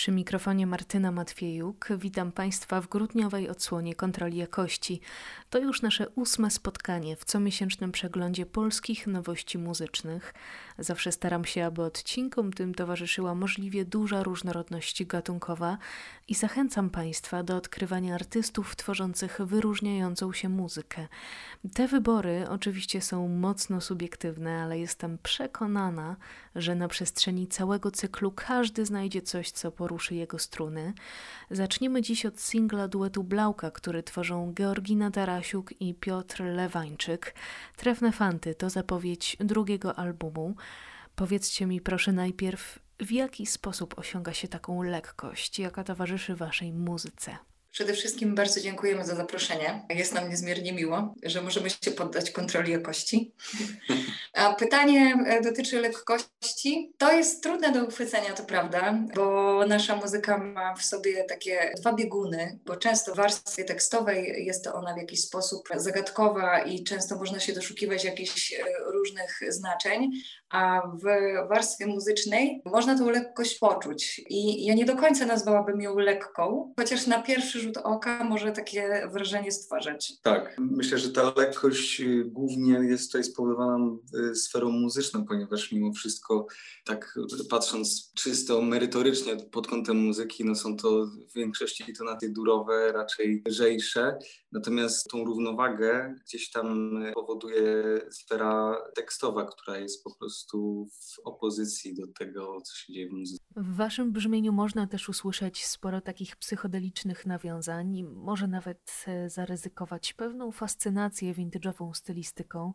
Przy mikrofonie Martyna Matwiejuk witam Państwa w grudniowej odsłonie kontroli jakości. To już nasze ósme spotkanie w comiesięcznym przeglądzie polskich nowości muzycznych. Zawsze staram się, aby odcinkom tym towarzyszyła możliwie duża różnorodność gatunkowa i zachęcam Państwa do odkrywania artystów tworzących wyróżniającą się muzykę. Te wybory oczywiście są mocno subiektywne, ale jestem przekonana, że na przestrzeni całego cyklu każdy znajdzie coś, co poruszy jego struny. Zaczniemy dziś od singla duetu Blauka, który tworzą Georgina Tarasiuk i Piotr Lewańczyk. Trefne Fanty to zapowiedź drugiego albumu. Powiedzcie mi proszę najpierw, w jaki sposób osiąga się taką lekkość, jaka towarzyszy waszej muzyce? Przede wszystkim bardzo dziękujemy za zaproszenie. Jest nam niezmiernie miło, że możemy się poddać kontroli jakości. A pytanie e, dotyczy lekkości. To jest trudne do uchwycenia, to prawda, bo nasza muzyka ma w sobie takie dwa bieguny, bo często w warstwie tekstowej jest to ona w jakiś sposób zagadkowa i często można się doszukiwać jakichś e, różnych znaczeń, a w warstwie muzycznej można tą lekkość poczuć. I ja nie do końca nazwałabym ją lekką, chociaż na pierwszy rzut oka może takie wrażenie stwarzać. Tak, myślę, że ta lekkość y, głównie jest tutaj spowodowana y, sferą muzyczną, ponieważ mimo wszystko, tak patrząc czysto merytorycznie pod kątem muzyki, no są to w większości tonaty durowe, raczej lżejsze, natomiast tą równowagę gdzieś tam powoduje sfera tekstowa, która jest po prostu prostu w opozycji do tego, co się dzieje w muzyce. W waszym brzmieniu można też usłyszeć sporo takich psychodelicznych nawiązań, może nawet e, zaryzykować pewną fascynację vintage'ową stylistyką.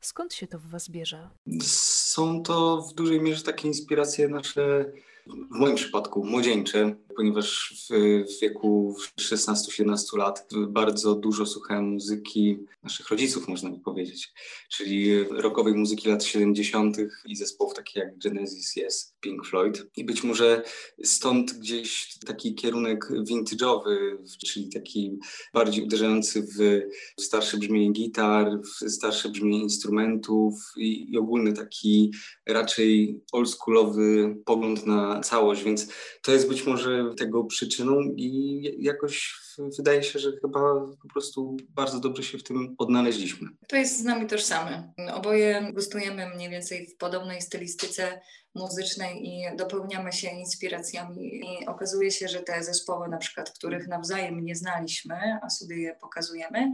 Skąd się to w was bierze? Są to w dużej mierze takie inspiracje nasze w moim przypadku młodzieńcze, ponieważ w, w wieku 16-17 lat bardzo dużo słuchałem muzyki naszych rodziców, można by powiedzieć, czyli rockowej muzyki lat 70. i zespołów takich jak Genesis, Yes, Pink Floyd. I być może stąd gdzieś taki kierunek vintage'owy, czyli taki bardziej uderzający w starsze brzmienie gitar, w starsze brzmienie instrumentów i, i ogólny taki raczej oldschoolowy pogląd na całość, więc to jest być może tego przyczyną i jakoś wydaje się, że chyba po prostu bardzo dobrze się w tym odnaleźliśmy. To jest z nami tożsame. Oboje gustujemy mniej więcej w podobnej stylistyce muzycznej i dopełniamy się inspiracjami i okazuje się, że te zespoły na przykład, których nawzajem nie znaliśmy, a sobie je pokazujemy,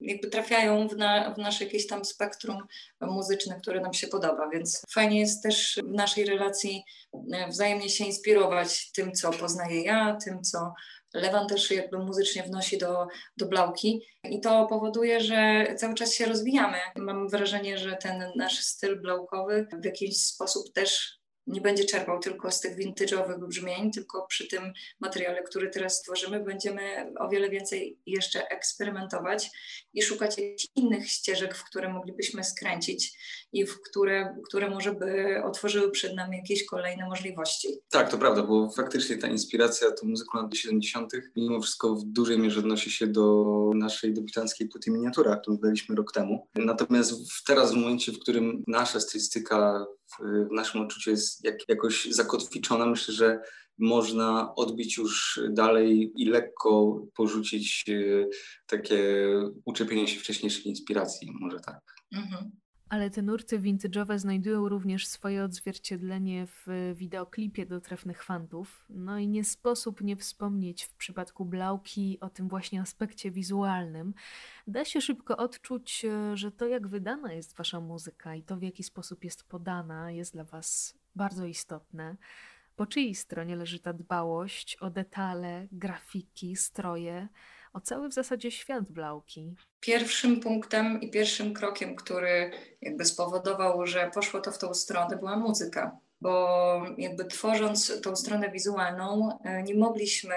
jakby trafiają w, na, w nasze jakieś tam spektrum muzyczne, które nam się podoba, więc fajnie jest też w naszej relacji e, wzajemnie się inspirować tym, co poznaję ja, tym, co Lewan też jakby muzycznie wnosi do, do Blauki i to powoduje, że cały czas się rozwijamy. Mam wrażenie, że ten nasz styl blaukowy w jakiś sposób też nie będzie czerpał tylko z tych vintage'owych brzmień, tylko przy tym materiale, który teraz tworzymy, będziemy o wiele więcej jeszcze eksperymentować i szukać innych ścieżek, w które moglibyśmy skręcić i w które, które może by otworzyły przed nami jakieś kolejne możliwości. Tak, to prawda, bo faktycznie ta inspiracja tą muzyką lat 70. mimo wszystko w dużej mierze odnosi się do naszej debiutanckiej płyty miniatura, którą wydaliśmy rok temu. Natomiast teraz w momencie, w którym nasza stylistyka w naszym odczuciu jest jak, jakoś zakotwiczona. Myślę, że można odbić już dalej i lekko porzucić e, takie uczepienie się wcześniejszych inspiracji, może tak. Mhm. Ale te nurty vintage'owe znajdują również swoje odzwierciedlenie w wideoklipie do trefnych fantów. No i nie sposób nie wspomnieć w przypadku Blauki o tym właśnie aspekcie wizualnym. Da się szybko odczuć, że to jak wydana jest wasza muzyka i to w jaki sposób jest podana jest dla was bardzo istotne. Po czyjej stronie leży ta dbałość o detale, grafiki, stroje? O cały w zasadzie świat Blauki. Pierwszym punktem i pierwszym krokiem, który jakby spowodował, że poszło to w tą stronę, była muzyka, bo jakby tworząc tą stronę wizualną, e, nie mogliśmy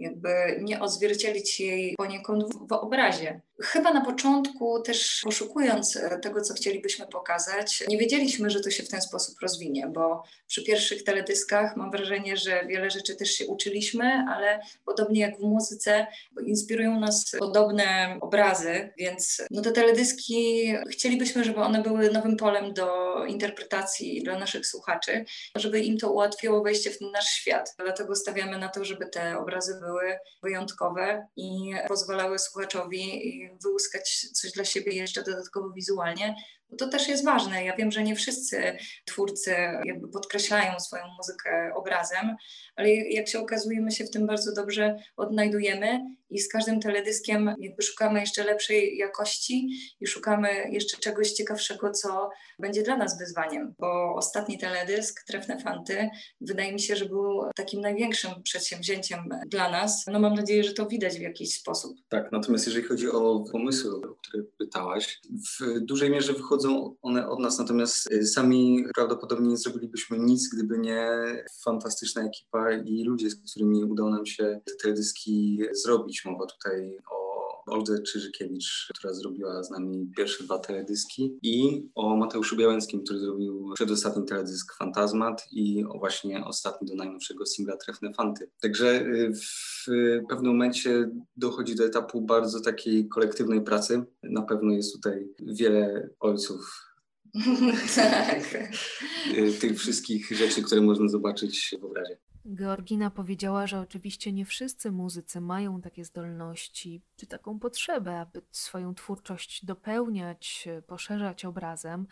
jakby nie odzwierciedlić jej poniekąd w, w obrazie. Chyba na początku też poszukując e, tego, co chcielibyśmy pokazać, nie wiedzieliśmy, że to się w ten sposób rozwinie, bo przy pierwszych teledyskach mam wrażenie, że wiele rzeczy też się uczyliśmy, ale podobnie jak w muzyce inspirują nas podobne obrazy, więc no te teledyski chcielibyśmy, żeby one były nowym polem do interpretacji dla naszych słuchaczy, żeby im to ułatwiło wejście w ten nasz świat. Dlatego stawiamy na to, żeby te obrazy były wyjątkowe i pozwalały słuchaczowi wyłuskać coś dla siebie jeszcze dodatkowo wizualnie, to też jest ważne. Ja wiem, że nie wszyscy twórcy jakby podkreślają swoją muzykę obrazem, ale jak się okazuje, my się w tym bardzo dobrze odnajdujemy i z każdym teledyskiem jakby szukamy jeszcze lepszej jakości i szukamy jeszcze czegoś ciekawszego, co będzie dla nas wyzwaniem, bo ostatni teledysk, Trefne Fanty, wydaje mi się, że był takim największym przedsięwzięciem dla nas. No mam nadzieję, że to widać w jakiś sposób. Tak, natomiast jeżeli chodzi o pomysły, o które pytałaś, w dużej mierze wychodzą one od nas, natomiast sami prawdopodobnie nie zrobilibyśmy nic, gdyby nie fantastyczna ekipa i ludzie, z którymi udało nam się te teledyski zrobić. Mowa tutaj o Oldze Czyżykiewicz, która zrobiła z nami pierwsze dwa teledyski i o Mateuszu Białęckim, który zrobił przedostatni teledysk Fantazmat i o właśnie ostatni do najnowszego singla Trefne Fanty. Także y, w pewnym momencie dochodzi do etapu bardzo takiej kolektywnej pracy. Na pewno jest tutaj wiele ojców tak. Y, tych wszystkich rzeczy, które można zobaczyć w obrazie. Georgina powiedziała, że oczywiście nie wszyscy muzycy mają takie zdolności czy taką potrzebę, aby swoją twórczość dopełniać, poszerzać obrazem.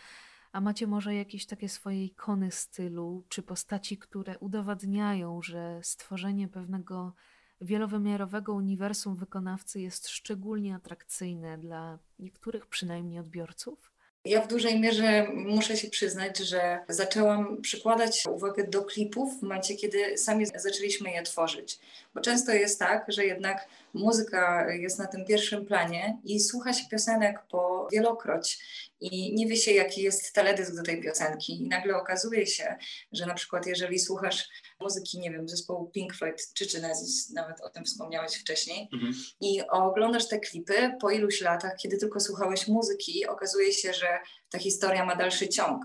A macie może jakieś takie swoje ikony stylu czy postaci, które udowadniają, że stworzenie pewnego wielowymiarowego uniwersum wykonawcy jest szczególnie atrakcyjne dla niektórych przynajmniej odbiorców? Ja w dużej mierze muszę się przyznać, że zaczęłam przykładać uwagę do klipów w momencie, kiedy sami zaczęliśmy je tworzyć. Bo często jest tak, że jednak muzyka jest na tym pierwszym planie i słucha się piosenek po wielokroć i nie wie się, jaki jest teledysk do tej piosenki. I nagle okazuje się, że na przykład jeżeli słuchasz muzyki, nie wiem, zespołu Pink Floyd czy Genesis, nawet o tym wspomniałeś wcześniej, mhm. i oglądasz te klipy po iluś latach, kiedy tylko słuchałeś muzyki, okazuje się, że ta historia ma dalszy ciąg.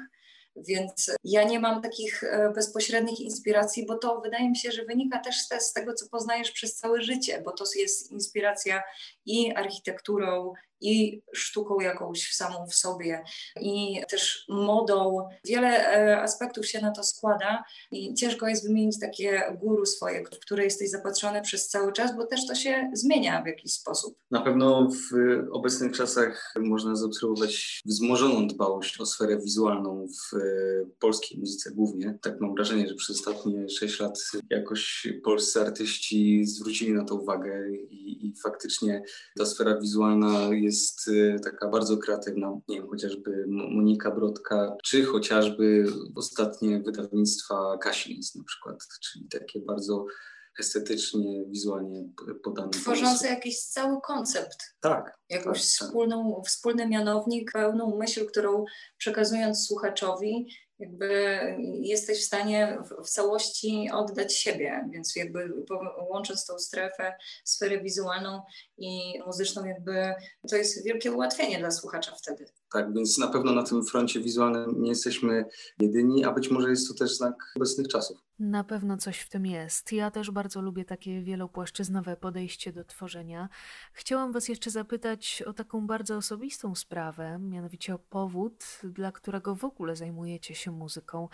Więc ja nie mam takich e, bezpośrednich inspiracji, bo to wydaje mi się, że wynika też z tego, co poznajesz przez całe życie, bo to jest inspiracja i architekturą, i sztuką jakąś samą w sobie, i też modą. Wiele e, aspektów się na to składa i ciężko jest wymienić takie guru swoje, w które jesteś zapatrzony przez cały czas, bo też to się zmienia w jakiś sposób. Na pewno w obecnych czasach można zaobserwować wzmożoną dbałość o sferę wizualną w e, polskiej muzyce głównie. Tak mam wrażenie, że przez ostatnie 6 lat jakoś polscy artyści zwrócili na to uwagę i, i faktycznie ta sfera wizualna jest jest y, taka bardzo kreatywna. Nie wiem, chociażby Monika Brodka, czy chociażby ostatnie wydawnictwa Kasilins na przykład, czyli takie bardzo estetycznie, wizualnie podane. Tworzące jakiś cały koncept. Tak. Jakąś tak, wspólną, tak. wspólny mianownik, pełną myśl, którą przekazując słuchaczowi, jakby jesteś w stanie w, w, całości oddać siebie, więc jakby łącząc tą strefę, sferę wizualną i muzyczną, jakby to jest wielkie ułatwienie dla słuchacza wtedy. Tak, więc na pewno na tym froncie wizualnym nie jesteśmy jedyni, a być może jest to też znak obecnych czasów. Na pewno coś w tym jest. Ja też bardzo lubię takie wielopłaszczyznowe podejście do tworzenia. Chciałam Was jeszcze zapytać o taką bardzo osobistą sprawę, mianowicie o powód, dla którego w ogóle zajmujecie się muzyką.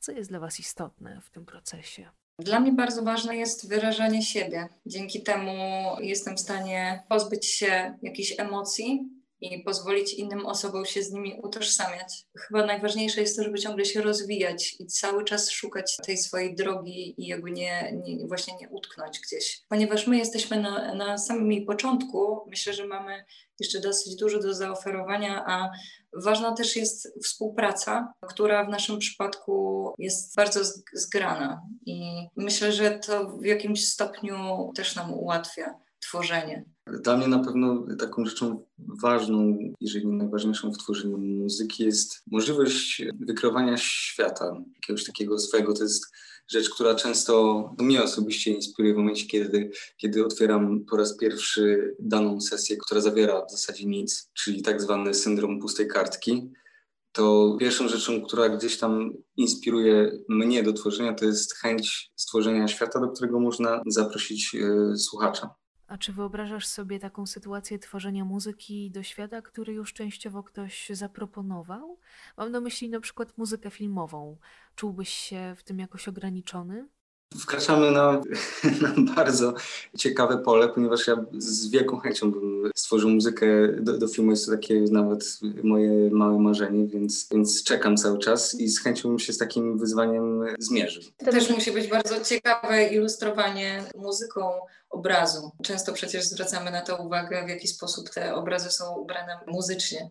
Co jest dla Was istotne w tym procesie? Dla mnie bardzo ważne jest wyrażanie siebie. Dzięki temu jestem w stanie pozbyć się jakichś emocji, i pozwolić innym osobom się z nimi utożsamiać. Chyba najważniejsze jest to, żeby ciągle się rozwijać i cały czas szukać tej swojej drogi i jakby nie, nie właśnie nie utknąć gdzieś. Ponieważ my jesteśmy na, na samym jej początku, myślę, że mamy jeszcze dosyć dużo do zaoferowania, a ważna też jest współpraca, która w naszym przypadku jest bardzo zgrana i myślę, że to w jakimś stopniu też nam ułatwia tworzenie. Dla mnie na pewno taką rzeczą ważną, jeżeli nie najważniejszą w tworzeniu muzyki jest możliwość wykreowania świata, jakiegoś takiego swojego. To jest rzecz, która często mnie osobiście inspiruje w momencie, kiedy, kiedy otwieram po raz pierwszy daną sesję, która zawiera w zasadzie nic, czyli tak zwany syndrom pustej kartki to pierwszą rzeczą, która gdzieś tam inspiruje mnie do tworzenia, to jest chęć stworzenia świata, do którego można zaprosić y, słuchacza. A czy wyobrażasz sobie taką sytuację tworzenia muzyki do świata, który już częściowo ktoś zaproponował? Mam na myśli na przykład muzykę filmową. Czułbyś się w tym jakoś ograniczony? Wkraczamy na, na, bardzo ciekawe pole, ponieważ ja z wielką chęcią bym stworzył muzykę do, do, filmu. Jest to takie nawet moje małe marzenie, więc, więc czekam cały czas i z chęcią bym się z takim wyzwaniem zmierzył. To też musi być bardzo ciekawe ilustrowanie muzyką obrazu. Często przecież zwracamy na to uwagę, w jaki sposób te obrazy są ubrane muzycznie.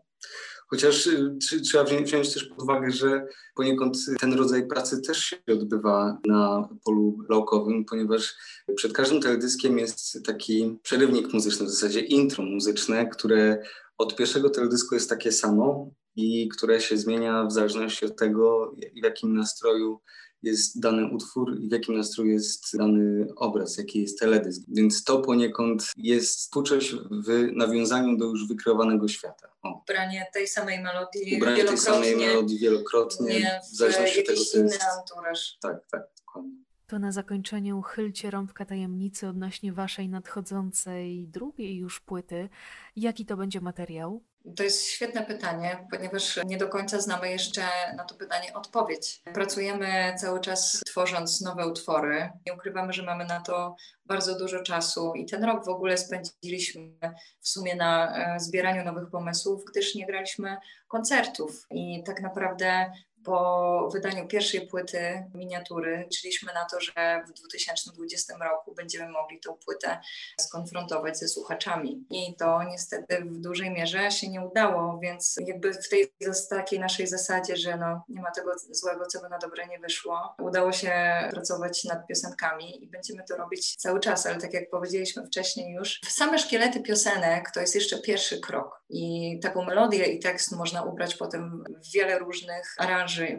Chociaż y, trzeba wziąć też pod uwagę, że poniekąd ten rodzaj pracy też się odbywa na polu laukowym, ponieważ przed każdym teledyskiem jest taki przerywnik muzyczny, w zasadzie intro muzyczne, które od pierwszego teledysku jest takie samo i które się zmienia w zależności od tego, w jakim nastroju jest dany utwór i w jakim nastroju jest dany obraz, jaki jest teledysk. Więc to poniekąd jest twórczość w nawiązaniu do już wykreowanego świata. O. Ubranie tej samej melodii Ubranie tej samej melodii wielokrotnie, w zależności od tego, co jest. Tak, tak, dokładnie. To na zakończenie uchylcie rąbka tajemnicy odnośnie waszej nadchodzącej drugiej już płyty. Jaki to będzie materiał? To jest świetne pytanie, ponieważ nie do końca znamy jeszcze na to pytanie odpowiedź. Pracujemy cały czas tworząc nowe utwory. Nie ukrywamy, że mamy na to bardzo dużo czasu i ten rok w ogóle spędziliśmy w sumie na e, zbieraniu nowych pomysłów, gdyż nie graliśmy koncertów i tak naprawdę po wydaniu pierwszej płyty miniatury liczyliśmy na to, że w 2020 roku będziemy mogli tę płytę skonfrontować ze słuchaczami. I to niestety w dużej mierze się nie udało, więc jakby w tej takiej naszej zasadzie, że no, nie ma tego złego, co by na dobre nie wyszło, udało się pracować nad piosenkami i będziemy to robić cały czas, ale tak jak powiedzieliśmy wcześniej już, same szkielety piosenek to jest jeszcze pierwszy krok. I taką melodię i tekst można ubrać potem w wiele różnych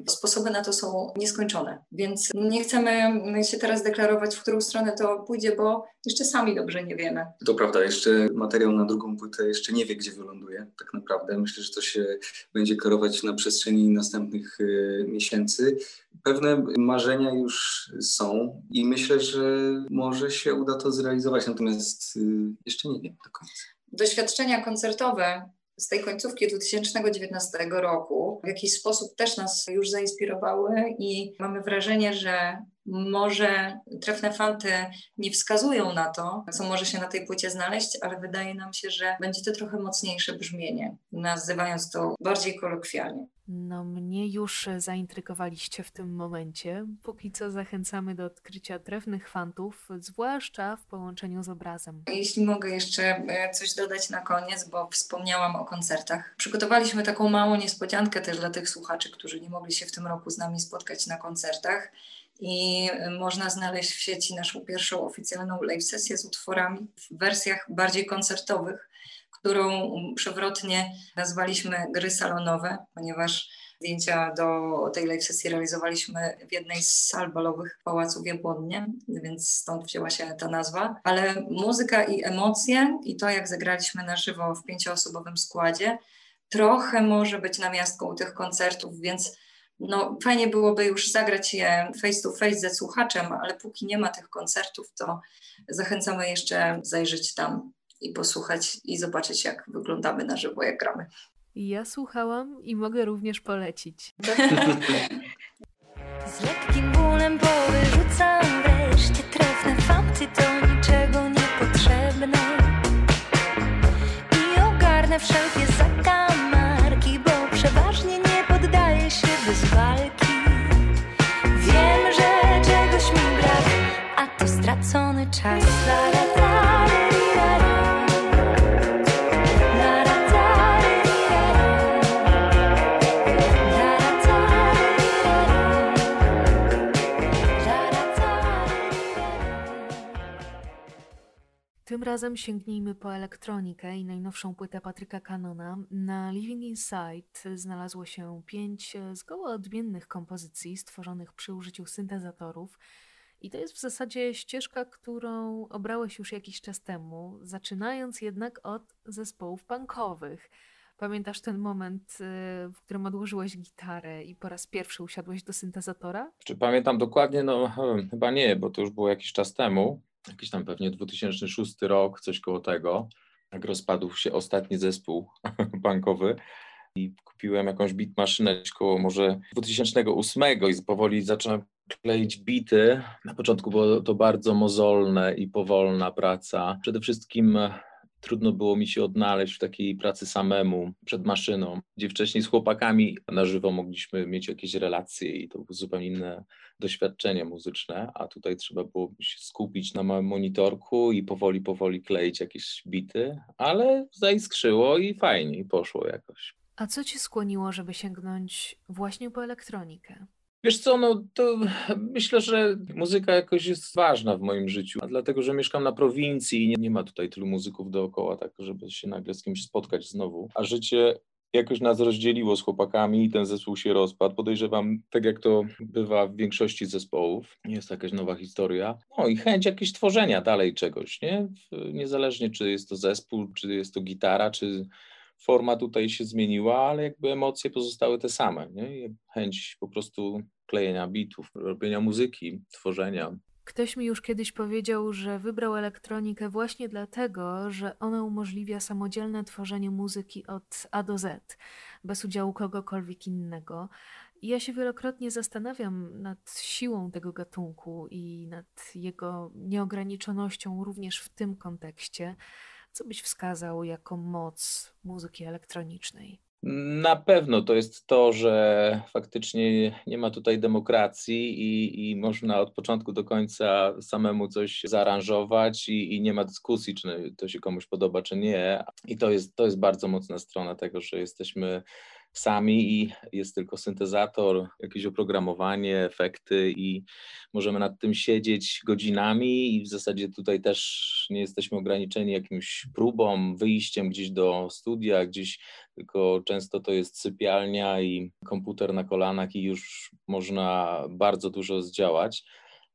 Sposoby na to są nieskończone, więc nie chcemy się teraz deklarować, w którą stronę to pójdzie, bo jeszcze sami dobrze nie wiemy. To prawda, jeszcze materiał na drugą płytę jeszcze nie wie, gdzie wyląduje tak naprawdę. Myślę, że to się będzie kierować na przestrzeni następnych y, miesięcy. Pewne marzenia już są i myślę, że może się uda to zrealizować, natomiast y, jeszcze nie wiem do końca. Doświadczenia koncertowe z tej końcówki 2019 roku w jakiś sposób też nas już zainspirowały i mamy wrażenie, że może trefne fanty nie wskazują na to, co może się na tej płycie znaleźć, ale wydaje nam się, że będzie to trochę mocniejsze brzmienie, nazywając to bardziej kolokwialnie. No, mnie już zaintrygowaliście w tym momencie. Póki co zachęcamy do odkrycia trefnych fantów, zwłaszcza w połączeniu z obrazem. Jeśli mogę jeszcze e, coś dodać na koniec, bo wspomniałam o koncertach. Przygotowaliśmy taką małą niespodziankę też dla tych słuchaczy, którzy nie mogli się w tym roku z nami spotkać na koncertach i można znaleźć w sieci naszą pierwszą oficjalną live sesję z utworami w wersjach bardziej koncertowych, którą przewrotnie nazwaliśmy gry salonowe, ponieważ zdjęcia do tej live sesji realizowaliśmy w jednej z sal balowych Pałacu w Jabłonnie, więc stąd wzięła się ta nazwa. Ale muzyka i emocje i to, jak zagraliśmy na żywo w pięcioosobowym składzie, trochę może być namiastką tych koncertów, więc no, fajnie byłoby już zagrać je face to face ze słuchaczem, ale póki nie ma tych koncertów, to zachęcamy jeszcze zajrzeć tam i posłuchać i zobaczyć, jak wyglądamy na żywo, jak gramy. Ja słuchałam i mogę również polecić. Z lekkim bólem powyrzucam razem sięgnijmy po elektronikę i najnowszą płytę Patryka Kanona. Na Living Inside znalazło się pięć zgoła odmiennych kompozycji stworzonych przy użyciu syntezatorów. I to jest w zasadzie ścieżka, którą obrałeś już jakiś czas temu, zaczynając jednak od zespołów punkowych. Pamiętasz ten moment, y, w którym odłożyłeś gitarę i po raz pierwszy usiadłeś do syntezatora? Czy pamiętam dokładnie? No chyba nie, bo to już było jakiś czas temu. Jakiś tam pewnie 2006 rok, coś koło tego. Jak rozpadł się ostatni zespół bankowy i kupiłem jakąś beat maszynę koło może 2008 i powoli zacząłem kleić bity. Na początku było to bardzo mozolne i powolna praca. Przede wszystkim trudno było mi się odnaleźć w takiej pracy samemu, przed maszyną, gdzie wcześniej z chłopakami na żywo mogliśmy mieć jakieś relacje i to było zupełnie inne doświadczenie muzyczne, a tutaj trzeba było się skupić na małym monitorku i powoli, powoli kleić jakieś bity, ale zaiskrzyło i fajnie, poszło jakoś. A co ci skłoniło, żeby sięgnąć właśnie po elektronikę? Wiesz co, no to myślę, że muzyka jakoś jest ważna w moim życiu, a dlatego, że mieszkam na prowincji i nie, nie ma tutaj tylu muzyków dookoła, tak żeby się nagle z kimś spotkać znowu, a życie jakoś nas rozdzieliło z chłopakami i ten zespół się rozpadł. Podejrzewam, tak jak to bywa w większości zespołów, jest jakaś nowa historia. No i chęć jakieś tworzenia dalej czegoś, nie? Niezależnie czy jest to zespół, czy jest to gitara, czy forma tutaj się zmieniła, ale jakby emocje pozostały te same, nie? Chęć po prostu klejenia bitów, robienia muzyki, tworzenia. Ktoś mi już kiedyś powiedział, że wybrał elektronikę właśnie dlatego, że ona umożliwia samodzielne tworzenie muzyki od A do Z, bez udziału kogokolwiek innego. I ja się wielokrotnie zastanawiam nad siłą tego gatunku i nad jego nieograniczonością również w tym kontekście. Co byś wskazał jako moc muzyki elektronicznej? Na pewno to jest to, że faktycznie nie ma tutaj demokracji i, i można od początku do końca samemu coś zaaranżować i, i, nie ma dyskusji, czy to się komuś podoba, czy nie. I to jest, to jest bardzo mocna strona tego, że jesteśmy sami i jest tylko syntezator, jakieś oprogramowanie, efekty i możemy nad tym siedzieć godzinami i w zasadzie tutaj też nie jesteśmy ograniczeni jakimś próbą, wyjściem gdzieś do studia, gdzieś tylko często to jest sypialnia i komputer na kolanach i już można bardzo dużo zdziałać.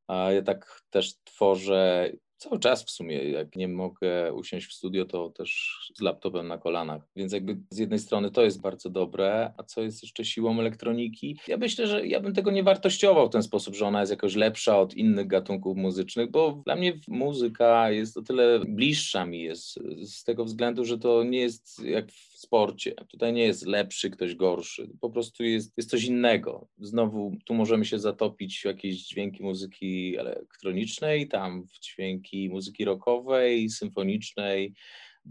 Ja tak też tworzę cały czas w sumie, jak nie mogę usiąść w studio, to też z laptopem na kolanach. Więc jakby z jednej strony to jest bardzo dobre, a co jest jeszcze siłą elektroniki? Ja myślę, że ja bym tego nie wartościował w ten sposób, że ona jest jakoś lepsza od innych gatunków muzycznych, bo dla mnie muzyka jest o tyle bliższa mi jest z tego względu, że to nie jest jak sporcie. Tutaj nie jest lepszy, ktoś gorszy. Po prostu jest, jest coś innego. Znowu tu możemy się zatopić w jakieś dźwięki muzyki elektronicznej, tam w dźwięki muzyki rockowej, symfonicznej,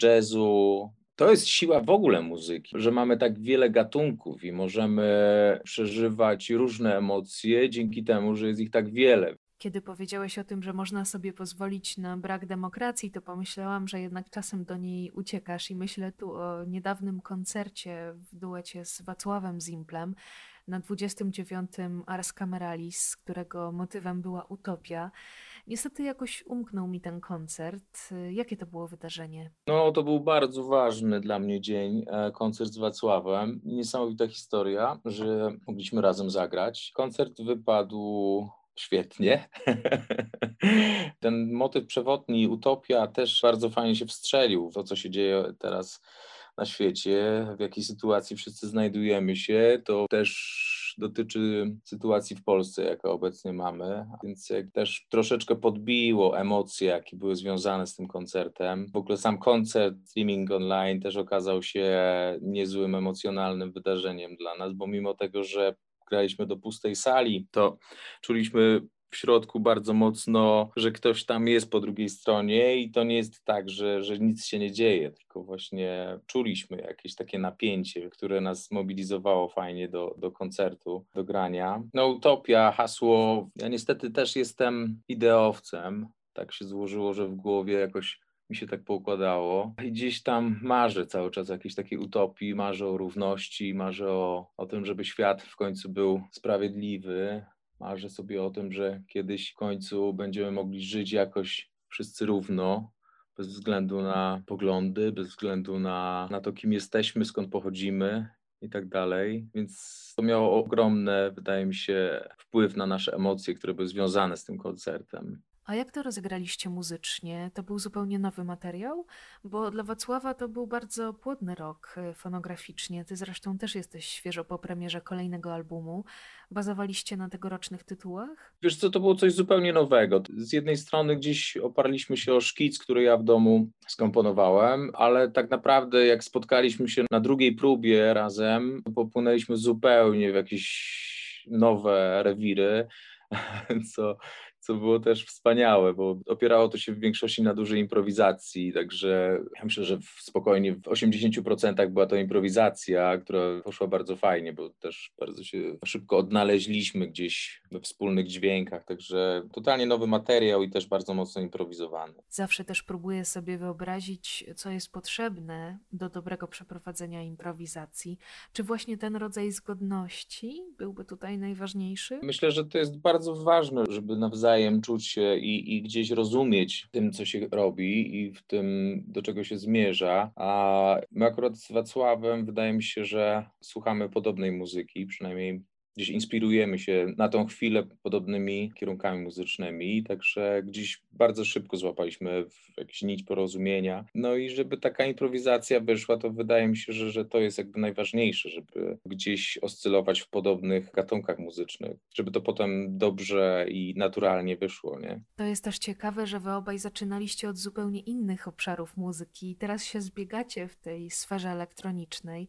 jazzu. To jest siła w ogóle muzyki, że mamy tak wiele gatunków i możemy przeżywać różne emocje dzięki temu, że jest ich tak wiele. Kiedy powiedziałeś o tym, że można sobie pozwolić na brak demokracji, to pomyślałam, że jednak czasem do niej uciekasz i myślę tu o niedawnym koncercie w duecie z Wacławem Zimplem na 29. Ars Cameralis, którego motywem była utopia. Niestety jakoś umknął mi ten koncert. Jakie to było wydarzenie? No, to był bardzo ważny dla mnie dzień, e, koncert z Wacławem. Niesamowita historia, że mogliśmy razem zagrać. Koncert wypadł świetnie. Ten motyw przewodni, utopia też bardzo fajnie się wstrzelił w to, co się dzieje teraz na świecie, w jakiej sytuacji wszyscy znajdujemy się, to też dotyczy sytuacji w Polsce, jaką obecnie mamy, więc też troszeczkę podbiło emocje, jakie były związane z tym koncertem. W ogóle sam koncert, streaming online też okazał się niezłym emocjonalnym wydarzeniem dla nas, bo mimo tego, że graliśmy do pustej sali, to czuliśmy w środku bardzo mocno, że ktoś tam jest po drugiej stronie i to nie jest tak, że, że nic się nie dzieje, tylko właśnie czuliśmy jakieś takie napięcie, które nas mobilizowało fajnie do, do koncertu, do grania. No utopia, hasło, ja niestety też jestem ideowcem, tak się złożyło, że w głowie jakoś mi się tak poukładało. I gdzieś tam marzę cały czas o jakiejś takiej utopii, marzę o równości, marzę o, o tym, żeby świat w końcu był sprawiedliwy. Marzę sobie o tym, że kiedyś w końcu będziemy mogli żyć jakoś wszyscy równo, bez względu na poglądy, bez względu na, na to, kim jesteśmy, skąd pochodzimy i tak dalej. Więc to miało ogromny, wydaje mi się, wpływ na nasze emocje, które były związane z tym koncertem. A jak to rozegraliście muzycznie? To był zupełnie nowy materiał? Bo dla Wacława to był bardzo płodny rok e, fonograficznie. Ty zresztą też jesteś świeżo po premierze kolejnego albumu. Bazowaliście na tegorocznych tytułach? Wiesz co, to było coś zupełnie nowego. Z jednej strony gdzieś oparliśmy się o szkic, który ja w domu skomponowałem, ale tak naprawdę jak spotkaliśmy się na drugiej próbie razem, popłynęliśmy zupełnie w jakieś nowe rewiry, co co było też wspaniałe, bo opierało to się w większości na dużej improwizacji, także ja myślę, że spokojnie w 80% była to improwizacja, która poszła bardzo fajnie, bo też bardzo się szybko odnaleźliśmy gdzieś we wspólnych dźwiękach, także totalnie nowy materiał i też bardzo mocno improwizowany. Zawsze też próbuję sobie wyobrazić, co jest potrzebne do dobrego przeprowadzenia improwizacji. Czy właśnie ten rodzaj zgodności byłby tutaj najważniejszy? Myślę, że to jest bardzo ważne, żeby nawzajem nawzajem czuć się i, i gdzieś rozumieć tym, co się robi i w tym, do czego się zmierza. A my akurat z Wacławem wydaje mi się, że słuchamy podobnej muzyki, przynajmniej gdzieś inspirujemy się na tą chwilę podobnymi kierunkami muzycznymi, także gdzieś bardzo szybko złapaliśmy w jakieś nić porozumienia. No i żeby taka improwizacja wyszła, to wydaje mi się, że, że to jest jakby najważniejsze, żeby gdzieś oscylować w podobnych gatunkach muzycznych, żeby to potem dobrze i naturalnie wyszło, nie? To jest też ciekawe, że wy obaj zaczynaliście od zupełnie innych obszarów muzyki i teraz się zbiegacie w tej sferze elektronicznej.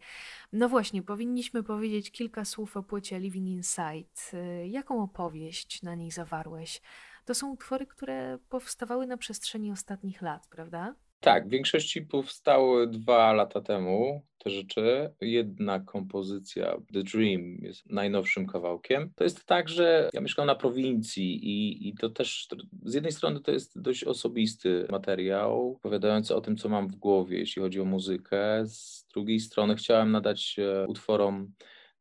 No właśnie, powinniśmy powiedzieć kilka słów o płycie Living Inside. Jaką opowieść na niej zawarłeś? To są utwory, które powstawały na przestrzeni ostatnich lat, prawda? Tak, w większości powstały dwa lata temu te rzeczy. Jedna kompozycja, The Dream, jest najnowszym kawałkiem. To jest tak, że ja mieszkam na prowincji i, i to też z jednej strony to jest dość osobisty materiał, opowiadający o tym, co mam w głowie, jeśli chodzi o muzykę. Z drugiej strony chciałem nadać utworom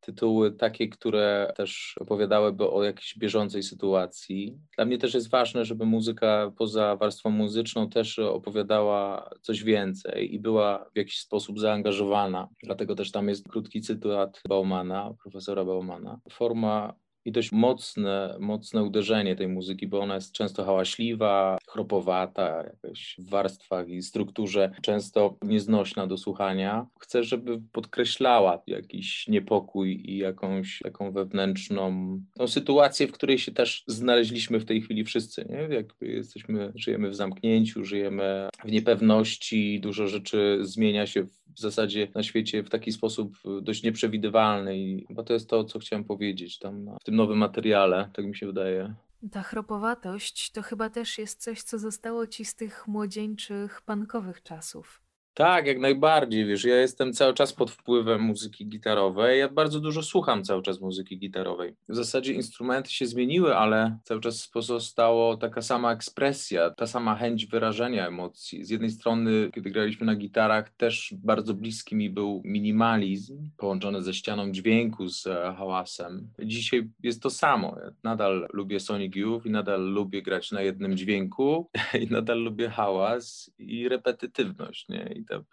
tytuły takie, które też opowiadałyby o jakiejś bieżącej sytuacji. Dla mnie też jest ważne, żeby muzyka poza warstwą muzyczną też opowiadała coś więcej i była w jakiś sposób zaangażowana. Dlatego też tam jest krótki cytat Baumana, profesora Baumana. Forma i dość mocne, mocne uderzenie tej muzyki, bo ona jest często hałaśliwa, chropowata, jakaś w warstwach i strukturze, często nieznośna do słuchania. Chcę, żeby podkreślała jakiś niepokój i jakąś taką wewnętrzną tą sytuację, w której się też znaleźliśmy w tej chwili wszyscy. Nie? Jakby jesteśmy, żyjemy w zamknięciu, żyjemy w niepewności, dużo rzeczy zmienia się w zasadzie na świecie w taki sposób dość nieprzewidywalny i to jest to, co chciałem powiedzieć tam w tym nowym materiale, tak mi się wydaje. Ta chropowatość to chyba też jest coś, co zostało ci z tych młodzieńczych, pankowych czasów. Tak, jak najbardziej. Wiesz, ja jestem cały czas pod wpływem muzyki gitarowej. Ja bardzo dużo słucham cały czas muzyki gitarowej. W zasadzie instrumenty się zmieniły, ale cały czas pozostało taka sama ekspresja, ta sama chęć wyrażenia emocji. Z jednej strony, kiedy graliśmy na gitarach, też bardzo bliski mi był minimalizm, połączony ze ścianą dźwięku, z e, hałasem. Dzisiaj jest to samo. Ja nadal lubię Sonic Youth i nadal lubię grać na jednym dźwięku i nadal lubię hałas i repetytywność. Nie? I to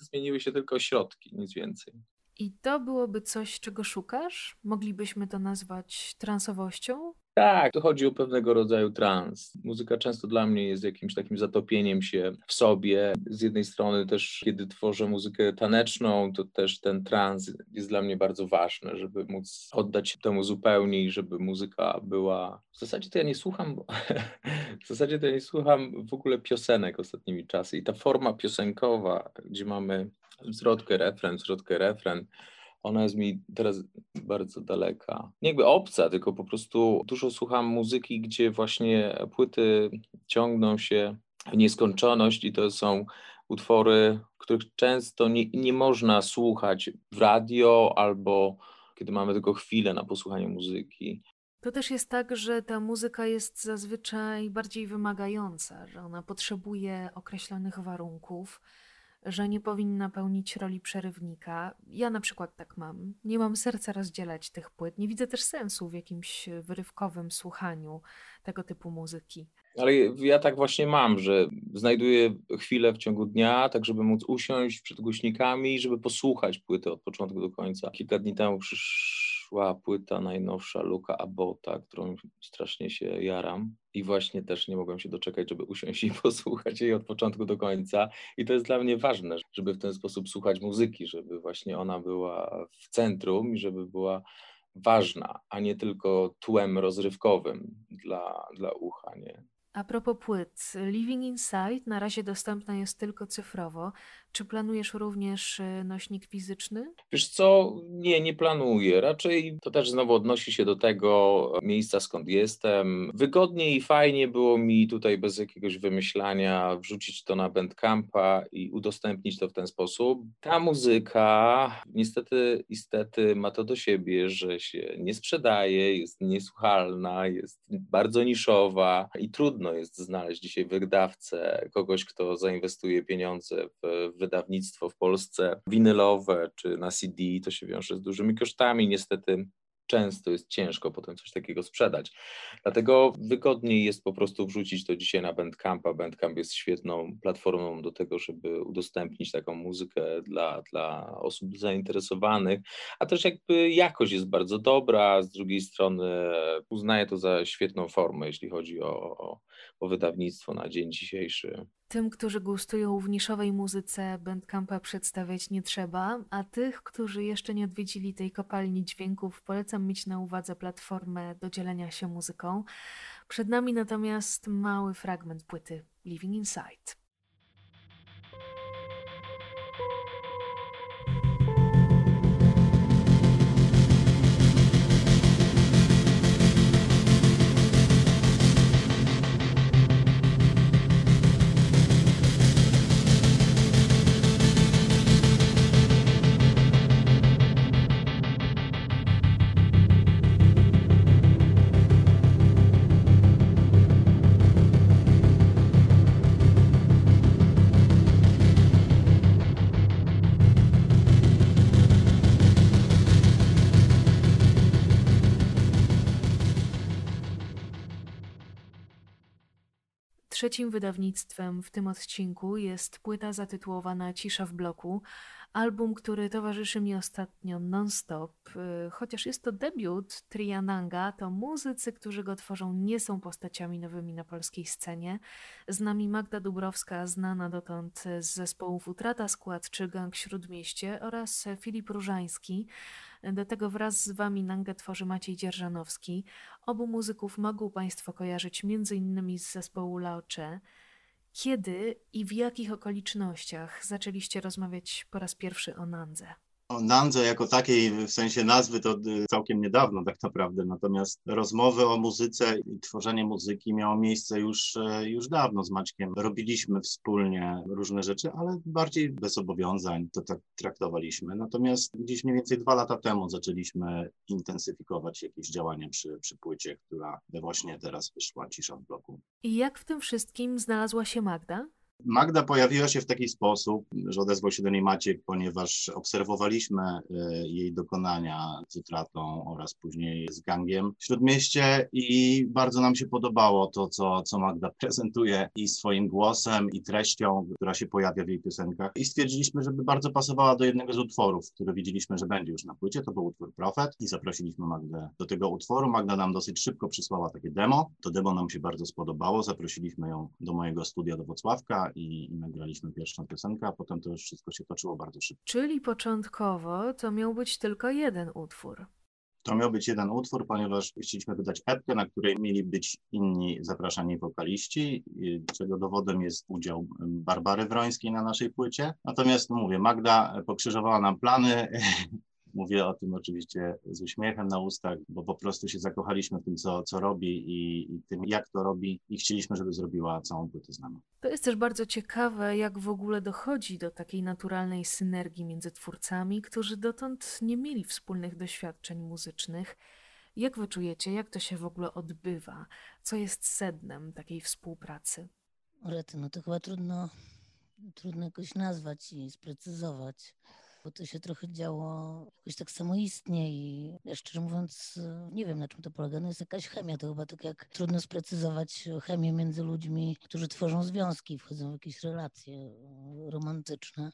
zmieniły się tylko środki, nic więcej. I to byłoby coś, czego szukasz? Moglibyśmy to nazwać transowością? Tak, to chodzi o pewnego rodzaju trans. Muzyka często dla mnie jest jakimś takim zatopieniem się w sobie. Z jednej strony też, kiedy tworzę muzykę taneczną, to też ten trans jest dla mnie bardzo ważny, żeby móc oddać się temu zupełnie i żeby muzyka była... W zasadzie to ja nie słucham, w zasadzie to ja nie słucham w ogóle piosenek ostatnimi czasy i ta forma piosenkowa, gdzie mamy zwrotkę, refren, zwrotkę, refren, ona jest mi teraz bardzo daleka. Nie jakby obca, tylko po prostu dużo słucham muzyki, gdzie właśnie płyty ciągną się w nieskończoność i to są utwory, których często nie, nie można słuchać w radio albo kiedy mamy tylko chwilę na posłuchanie muzyki. To też jest tak, że ta muzyka jest zazwyczaj bardziej wymagająca, że ona potrzebuje określonych warunków że nie powinna pełnić roli przerywnika. Ja na przykład tak mam. Nie mam serca rozdzielać tych płyt. Nie widzę też sensu w jakimś wyrywkowym słuchaniu tego typu muzyki. Ale ja tak właśnie mam, że znajduję chwilę w ciągu dnia, tak żeby móc usiąść przed głośnikami, żeby posłuchać płyty od początku do końca. Kilka dni temu przyszła płyta najnowsza Luka Abota, którą strasznie się jaram i właśnie też nie mogłem się doczekać, żeby usiąść i posłuchać jej od początku do końca. I to jest dla mnie ważne, żeby w ten sposób słuchać muzyki, żeby właśnie ona była w centrum i żeby była ważna, a nie tylko tłem rozrywkowym dla, dla ucha. Nie? A propos płyt, Living Inside na razie dostępna jest tylko cyfrowo. Czy planujesz również y, nośnik fizyczny? Wiesz co, nie, nie planuję. Raczej to też znowu odnosi się do tego miejsca, skąd jestem. Wygodnie i fajnie było mi tutaj bez jakiegoś wymyślania wrzucić to na Bandcampa i udostępnić to w ten sposób. Ta muzyka niestety, niestety ma to do siebie, że się nie sprzedaje, jest niesłuchalna, jest bardzo niszowa i trudno jest znaleźć dzisiaj wydawcę, kogoś, kto zainwestuje pieniądze w, w wydawnictwo w Polsce winylowe czy na CD, to się wiąże z dużymi kosztami. Niestety często jest ciężko potem coś takiego sprzedać. Dlatego wygodniej jest po prostu wrzucić to dzisiaj na Bandcampa. Bandcamp jest świetną platformą do tego, żeby udostępnić taką muzykę dla, dla osób zainteresowanych, a też jakby jakość jest bardzo dobra, z drugiej strony uznaję to za świetną formę, jeśli chodzi o, o, o wydawnictwo na dzień dzisiejszy. Tym, którzy gustują w niszowej muzyce, Bandcampa przedstawiać nie trzeba, a tych, którzy jeszcze nie odwiedzili tej kopalni dźwięków, polecam mieć na uwadze platformę do dzielenia się muzyką. Przed nami natomiast mały fragment płyty Living Inside. Trzecim wydawnictwem w tym odcinku jest płyta zatytułowana Cisza w bloku, album, który towarzyszy mi ostatnio non-stop. Y, chociaż jest to debiut Triananga, to muzycy, którzy go tworzą, nie są postaciami nowymi na polskiej scenie. Z nami Magda Dubrowska, znana dotąd z zespołów Utrata Skład czy Gang Śródmieście oraz Filip Różański. Do tego wraz z Wami Nangę tworzy Maciej Dzierżanowski. Obu muzyków mogą Państwo kojarzyć m.in. z zespołu Laocze. Kiedy i w jakich okolicznościach zaczęliście rozmawiać po raz pierwszy o Nandze? O Nandze jako takiej w sensie nazwy to y, całkiem niedawno tak naprawdę, natomiast rozmowy o muzyce i tworzenie muzyki miało miejsce już, e, już dawno z Maćkiem. Robiliśmy wspólnie różne rzeczy, ale bardziej bez zobowiązań to tak traktowaliśmy. Natomiast gdzieś mniej więcej dwa lata temu zaczęliśmy intensyfikować jakieś działania przy, przy płycie, która właśnie teraz wyszła, Cisza w bloku. I jak w tym wszystkim znalazła się Magda? Magda pojawiła się w taki sposób, że odezwał się do niej Maciek, ponieważ obserwowaliśmy e, jej dokonania z utratą oraz później z gangiem w Śródmieście i bardzo nam się podobało to, co, co Magda prezentuje i swoim głosem, i treścią, która się pojawia w jej piosenkach. I stwierdziliśmy, żeby bardzo pasowała do jednego z utworów, który widzieliśmy, że będzie już na płycie. To był utwór Profet i zaprosiliśmy Magdę do tego utworu. Magda nam dosyć szybko przysłała takie demo. To demo nam się bardzo spodobało. Zaprosiliśmy ją do mojego studia do Wocławka i, i nagraliśmy pierwszą piosenkę, a potem to już wszystko się toczyło bardzo szybko. Czyli początkowo to miał być tylko jeden utwór. To miał być jeden utwór, ponieważ chcieliśmy wydać epkę, na której mieli być inni zapraszani wokaliści, czego dowodem jest udział Barbary Wrońskiej na naszej płycie. Natomiast mówię, Magda pokrzyżowała nam plany, Mówię o tym oczywiście z uśmiechem na ustach, bo po prostu się zakochaliśmy w tym, co, co robi i, i tym, jak to robi i chcieliśmy, żeby zrobiła całą płytę z nami. To jest też bardzo ciekawe, jak w ogóle dochodzi do takiej naturalnej synergii między twórcami, którzy dotąd nie mieli wspólnych doświadczeń muzycznych. Jak wy czujecie, jak to się w ogóle odbywa? Co jest sednem takiej współpracy? Rety, no to chyba trudno trudno jakoś nazwać i sprecyzować bo to się trochę działo jakoś tak samoistnie i ja szczerze mówiąc nie wiem na czym to polega. No jest jakaś chemia, to chyba tak jak trudno sprecyzować chemię między ludźmi, którzy tworzą związki, wchodzą w jakieś relacje romantyczne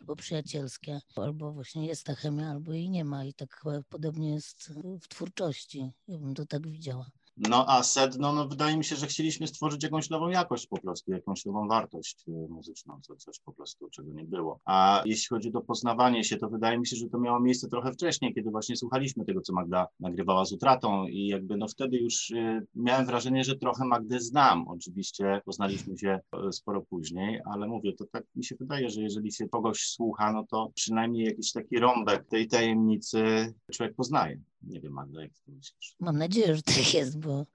albo przyjacielskie, albo właśnie jest ta chemia, albo jej nie ma i tak chyba podobnie jest w twórczości. Ja bym to tak widziała. No a sedno, no wydaje mi się, że chcieliśmy stworzyć jakąś nową jakość po prostu, jakąś nową wartość y, muzyczną, co, coś po prostu, czego nie było. A jeśli chodzi o poznawanie się, to wydaje mi się, że to miało miejsce trochę wcześniej, kiedy właśnie słuchaliśmy tego, co Magda nagrywała z utratą i jakby no wtedy już y, miałem wrażenie, że trochę Magdę znam. Oczywiście poznaliśmy się y, sporo później, ale mówię, to tak mi się wydaje, że jeżeli się kogoś słucha, no to przynajmniej jakiś taki rąbek tej tajemnicy człowiek poznaje. Nie wiem, Magda, jak ty myślisz? Mam nadzieję, że tak jest, bo,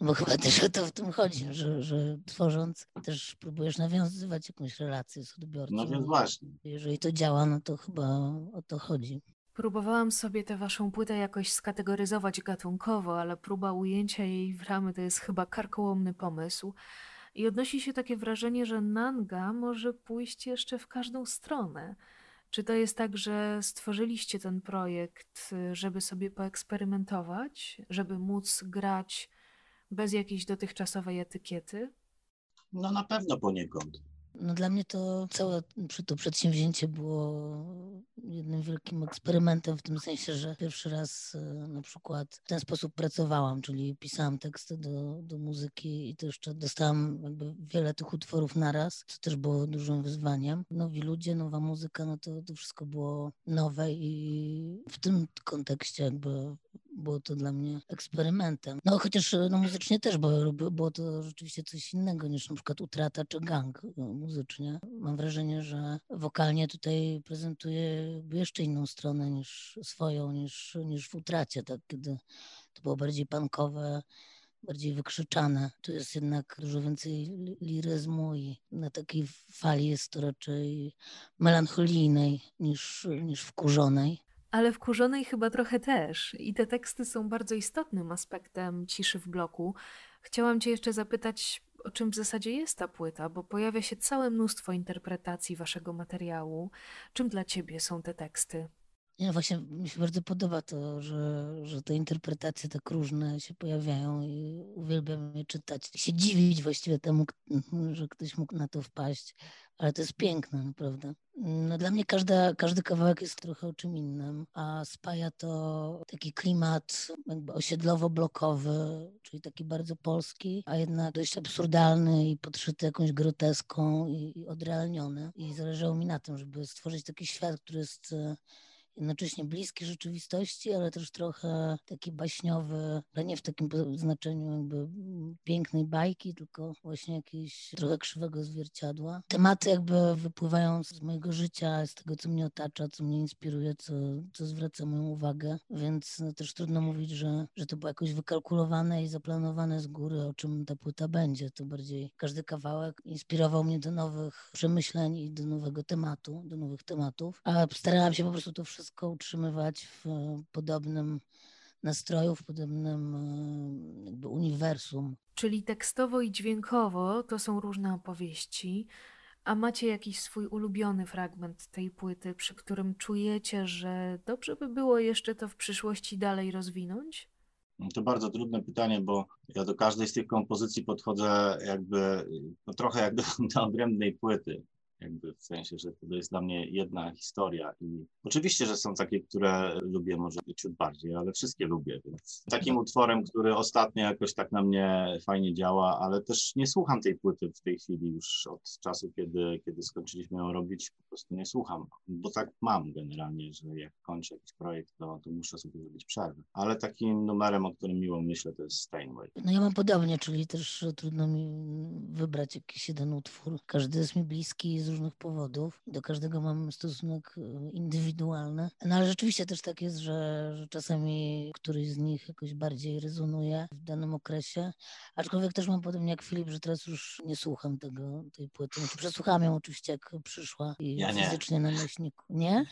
bo chyba też o to w tym chodzi, że, że tworząc też próbujesz nawiązywać jakąś relację z odbiorcą. No więc właśnie. Jeżeli to działa, no to chyba o to chodzi. Próbowałam sobie tę waszą płytę jakoś skategoryzować gatunkowo, ale próba ujęcia jej w ramy to jest chyba karkołomny pomysł. I odnosi się takie wrażenie, że Nanga może pójść jeszcze w każdą stronę. Czy to jest tak, że stworzyliście ten projekt, żeby sobie poeksperymentować, żeby móc grać bez jakiejś dotychczasowej etykiety? No na pewno poniekąd. No dla mnie to całe to przedsięwzięcie było jednym wielkim eksperymentem w tym sensie, że pierwszy raz e, na przykład w ten sposób pracowałam, czyli pisałam teksty do, do muzyki i to jeszcze dostałam jakby wiele tych utworów naraz, co też było dużym wyzwaniem. Nowi ludzie, nowa muzyka, no to, to wszystko było nowe i w tym kontekście jakby było to dla mnie eksperymentem. No chociaż no, muzycznie też, bo było to rzeczywiście coś innego niż na przykład utrata czy gang no, muzycznie. Mam wrażenie, że wokalnie tutaj prezentuje jeszcze inną stronę niż swoją, niż, niż w utracie, tak, kiedy to było bardziej punkowe, bardziej wykrzyczane. Tu jest jednak dużo więcej liryzmu i na takiej fali jest to raczej melancholijnej niż, niż wkurzonej. Ale wkurzonej chyba trochę też. I te teksty są bardzo istotnym aspektem ciszy w bloku. Chciałam Cię jeszcze zapytać, o czym w zasadzie jest ta płyta, bo pojawia się całe mnóstwo interpretacji Waszego materiału. Czym dla Ciebie są te teksty? Nie, właśnie mi się bardzo podoba to, że, że te interpretacje tak różne się pojawiają i uwielbiam je czytać. Się dziwić właściwie temu, że ktoś mógł na to wpaść, ale to jest piękne, naprawdę. No, dla mnie każda, każdy kawałek jest trochę o czym innym, a spaja to taki klimat jakby osiedlowo-blokowy, czyli taki bardzo polski, a jednak dość absurdalny i podszyty jakąś groteską i, i odrealniony. I zależało mi na tym, żeby stworzyć taki świat, który jest jednocześnie bliski rzeczywistości, ale też trochę taki baśniowy, ale nie w takim znaczeniu jakby pięknej bajki, tylko właśnie jakiegoś trochę krzywego zwierciadła. Tematy jakby wypływają z mojego życia, z tego, co mnie otacza, co mnie inspiruje, co, co zwraca moją uwagę, więc no, też trudno mówić, że, że to było jakoś wykalkulowane i zaplanowane z góry, o czym ta płyta będzie. To bardziej każdy kawałek inspirował mnie do nowych przemyśleń i do nowego tematu, do nowych tematów, a starałam się po prostu to wszystko wszystko utrzymywać w podobnym nastroju, w podobnym e, jakby uniwersum. Czyli tekstowo i dźwiękowo to są różne opowieści. A macie jakiś swój ulubiony fragment tej płyty, przy którym czujecie, że dobrze by było jeszcze to w przyszłości dalej rozwinąć? To bardzo trudne pytanie, bo ja do każdej z tych kompozycji podchodzę jakby no trochę jak do, do odrębnej płyty jakby w sensie, że to jest dla mnie jedna historia i oczywiście, że są takie, które lubię może ciut bardziej, ale wszystkie lubię, więc takim utworem, który ostatnio jakoś tak na mnie fajnie działa, ale też nie słucham tej płyty w tej chwili już od czasu, kiedy, kiedy skończyliśmy ją robić, po prostu nie słucham, bo tak mam generalnie, że jak kończę jakiś projekt, to, to muszę sobie zrobić przerwę, ale takim numerem, o którym miło myślę, to jest Steinway. No ja mam podobnie, czyli też trudno mi wybrać jakiś jeden utwór, każdy jest mi bliski z różnych powodów. Do każdego mam stosunek e, indywidualny. No ale rzeczywiście też tak jest, że, że czasami któryś z nich jakoś bardziej rezonuje w danym okresie. Aczkolwiek też mam podobnie jak Filip, że teraz już nie słucham tego, tej płyty. Znaczy, przesłuchałam ją oczywiście jak przyszła i ja fizycznie na nośniku. Nie?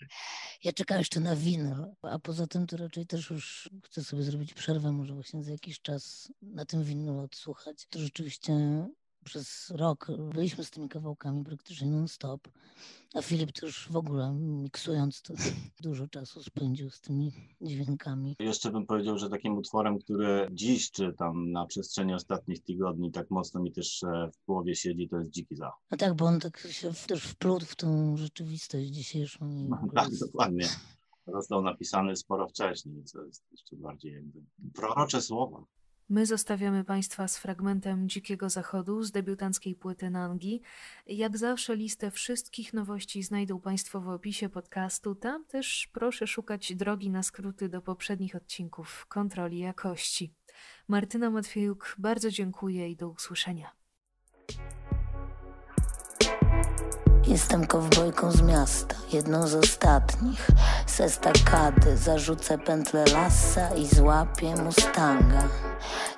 ja czekam jeszcze na winyl, a poza tym to raczej też już chcę sobie zrobić przerwę, może właśnie za jakiś czas na tym winylu odsłuchać. To rzeczywiście przez rok byliśmy z tymi kawałkami praktycznie non-stop, a Filip to już w ogóle miksując to dużo czasu spędził z tymi dźwiękami. Jeszcze bym powiedział, że takim utworem, który dziś, czy tam na przestrzeni ostatnich tygodni tak mocno mi też e, w głowie siedzi, to jest Dziki Zachód. No tak, bo on tak się też wplótł w tą rzeczywistość dzisiejszą. i ogóle Tak, dokładnie. Został napisany sporo wcześniej, co jest jeszcze bardziej jakby prorocze słowa. My zostawiamy Państwa z fragmentem Dzikiego Zachodu z debiutanckiej płyty Nangi. Jak zawsze listę wszystkich nowości znajdą Państwo w opisie podcastu. Tam też proszę szukać drogi na skróty do poprzednich odcinków kontroli jakości. Martyna Matwiejuk, bardzo dziękuję i do usłyszenia. Jestem kowbojką z miasta, jedną z ostatnich. Z estakady zarzucę pętlę lasa i złapię mustanga.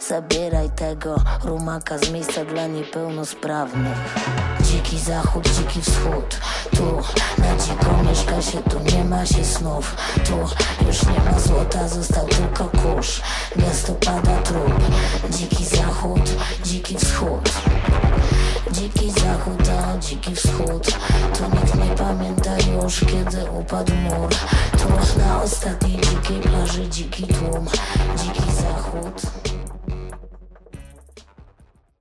Zabieraj tego rumaka z miejsca dla niepełnosprawnych. Dziki zachód, dziki wschód. Tu na dziko mieszka się, tu nie ma się snów. Tu już nie ma złota, został tylko kurz. Miasto pada trup. Dziki zachód, dziki wschód. Dziki zachód, a dziki wschód Tu nikt nie pamięta już kiedy upadł mur Tu na ostatniej dzikiej plaży dziki tłum Dziki zachód